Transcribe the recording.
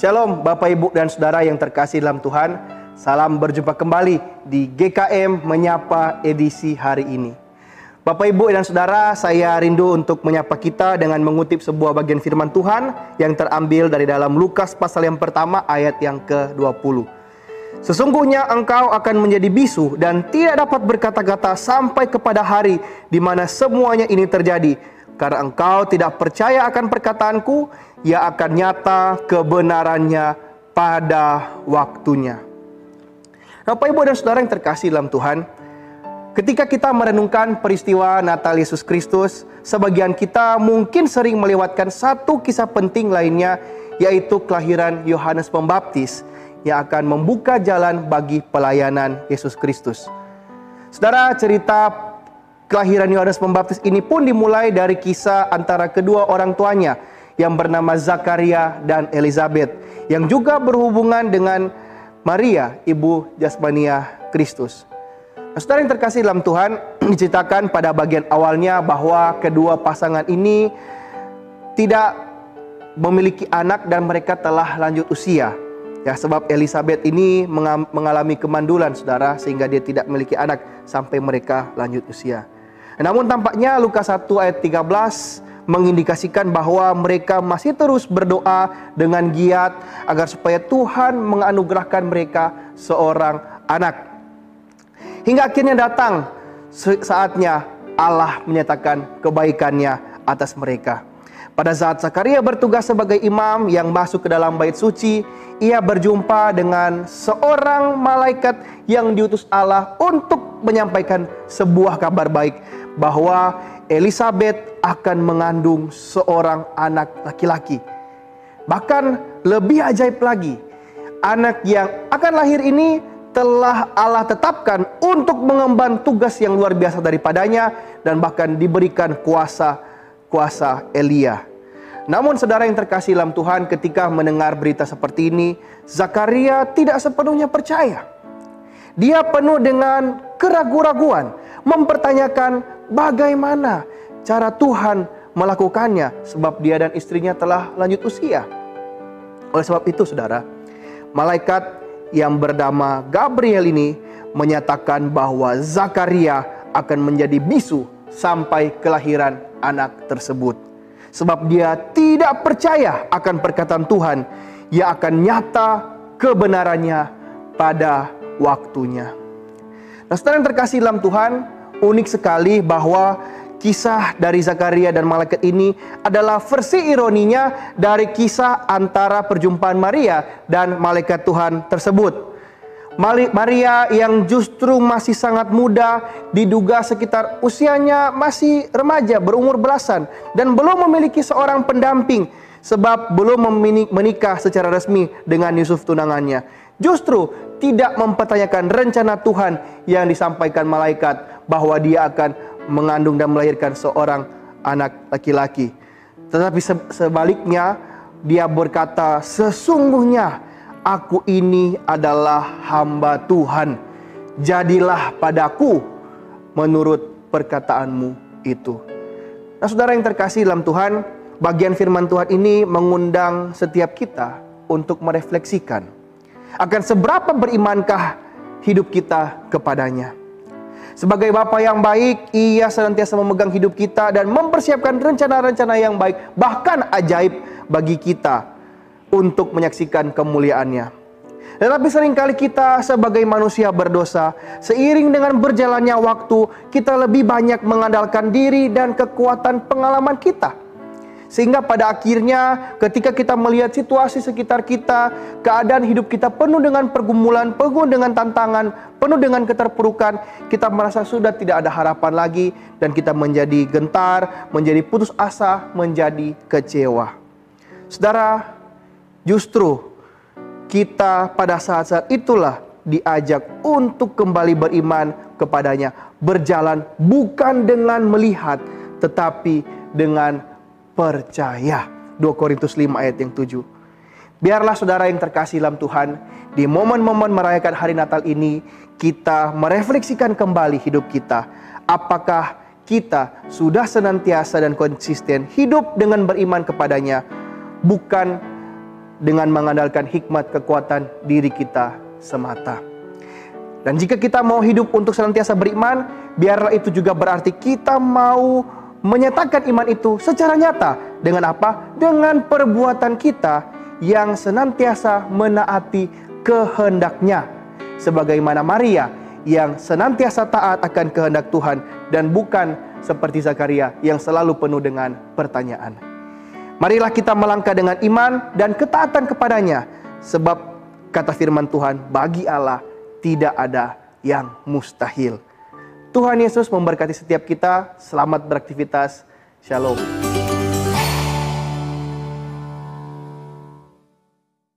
Shalom Bapak Ibu dan Saudara yang terkasih dalam Tuhan. Salam berjumpa kembali di GKM Menyapa edisi hari ini. Bapak Ibu dan Saudara saya rindu untuk menyapa kita dengan mengutip sebuah bagian firman Tuhan Yang terambil dari dalam Lukas pasal yang pertama ayat yang ke-20 Sesungguhnya engkau akan menjadi bisu dan tidak dapat berkata-kata sampai kepada hari di mana semuanya ini terjadi karena engkau tidak percaya akan perkataanku, ia akan nyata kebenarannya pada waktunya. Bapak Ibu dan Saudara yang terkasih dalam Tuhan, ketika kita merenungkan peristiwa Natal Yesus Kristus, sebagian kita mungkin sering melewatkan satu kisah penting lainnya, yaitu kelahiran Yohanes Pembaptis yang akan membuka jalan bagi pelayanan Yesus Kristus. Saudara, cerita Kelahiran Yohanes Pembaptis ini pun dimulai dari kisah antara kedua orang tuanya yang bernama Zakaria dan Elizabeth yang juga berhubungan dengan Maria, ibu jasmania Kristus. Nah, saudara yang terkasih dalam Tuhan, diceritakan pada bagian awalnya bahwa kedua pasangan ini tidak memiliki anak dan mereka telah lanjut usia. Ya, sebab Elizabeth ini mengalami kemandulan, saudara, sehingga dia tidak memiliki anak sampai mereka lanjut usia. Namun tampaknya Lukas 1 ayat 13 mengindikasikan bahwa mereka masih terus berdoa dengan giat agar supaya Tuhan menganugerahkan mereka seorang anak. Hingga akhirnya datang saatnya Allah menyatakan kebaikannya atas mereka. Pada saat Zakaria bertugas sebagai imam yang masuk ke dalam bait suci, ia berjumpa dengan seorang malaikat yang diutus Allah untuk menyampaikan sebuah kabar baik bahwa Elizabeth akan mengandung seorang anak laki-laki. Bahkan lebih ajaib lagi, anak yang akan lahir ini telah Allah tetapkan untuk mengemban tugas yang luar biasa daripadanya dan bahkan diberikan kuasa kuasa Elia. Namun saudara yang terkasih dalam Tuhan ketika mendengar berita seperti ini, Zakaria tidak sepenuhnya percaya. Dia penuh dengan keraguan-raguan, mempertanyakan bagaimana cara Tuhan melakukannya sebab dia dan istrinya telah lanjut usia. Oleh sebab itu saudara, malaikat yang bernama Gabriel ini menyatakan bahwa Zakaria akan menjadi bisu sampai kelahiran anak tersebut. Sebab dia tidak percaya akan perkataan Tuhan, ia akan nyata kebenarannya pada waktunya. Nah, saudara yang terkasih dalam Tuhan, unik sekali bahwa kisah dari Zakaria dan malaikat ini adalah versi ironinya dari kisah antara perjumpaan Maria dan malaikat Tuhan tersebut. Maria yang justru masih sangat muda, diduga sekitar usianya masih remaja, berumur belasan, dan belum memiliki seorang pendamping, sebab belum menikah secara resmi dengan Yusuf tunangannya. Justru tidak mempertanyakan rencana Tuhan yang disampaikan malaikat bahwa dia akan mengandung dan melahirkan seorang anak laki-laki. Tetapi sebaliknya dia berkata, "Sesungguhnya aku ini adalah hamba Tuhan. Jadilah padaku menurut perkataanmu itu." Nah, saudara yang terkasih dalam Tuhan, bagian firman Tuhan ini mengundang setiap kita untuk merefleksikan akan seberapa berimankah hidup kita kepadanya. Sebagai Bapa yang baik, ia senantiasa memegang hidup kita dan mempersiapkan rencana-rencana yang baik, bahkan ajaib bagi kita untuk menyaksikan kemuliaannya. Tetapi sering kali kita sebagai manusia berdosa, seiring dengan berjalannya waktu, kita lebih banyak mengandalkan diri dan kekuatan pengalaman kita sehingga pada akhirnya ketika kita melihat situasi sekitar kita, keadaan hidup kita penuh dengan pergumulan, penuh dengan tantangan, penuh dengan keterpurukan, kita merasa sudah tidak ada harapan lagi dan kita menjadi gentar, menjadi putus asa, menjadi kecewa. Saudara, justru kita pada saat-saat itulah diajak untuk kembali beriman kepadanya, berjalan bukan dengan melihat tetapi dengan percaya. 2 Korintus 5 ayat yang 7. Biarlah saudara yang terkasih dalam Tuhan, di momen-momen merayakan hari Natal ini, kita merefleksikan kembali hidup kita. Apakah kita sudah senantiasa dan konsisten hidup dengan beriman kepadanya, bukan dengan mengandalkan hikmat kekuatan diri kita semata. Dan jika kita mau hidup untuk senantiasa beriman, biarlah itu juga berarti kita mau menyatakan iman itu secara nyata dengan apa? Dengan perbuatan kita yang senantiasa menaati kehendaknya. Sebagaimana Maria yang senantiasa taat akan kehendak Tuhan dan bukan seperti Zakaria yang selalu penuh dengan pertanyaan. Marilah kita melangkah dengan iman dan ketaatan kepadanya sebab kata firman Tuhan bagi Allah tidak ada yang mustahil. Tuhan Yesus memberkati setiap kita. Selamat beraktivitas. Shalom.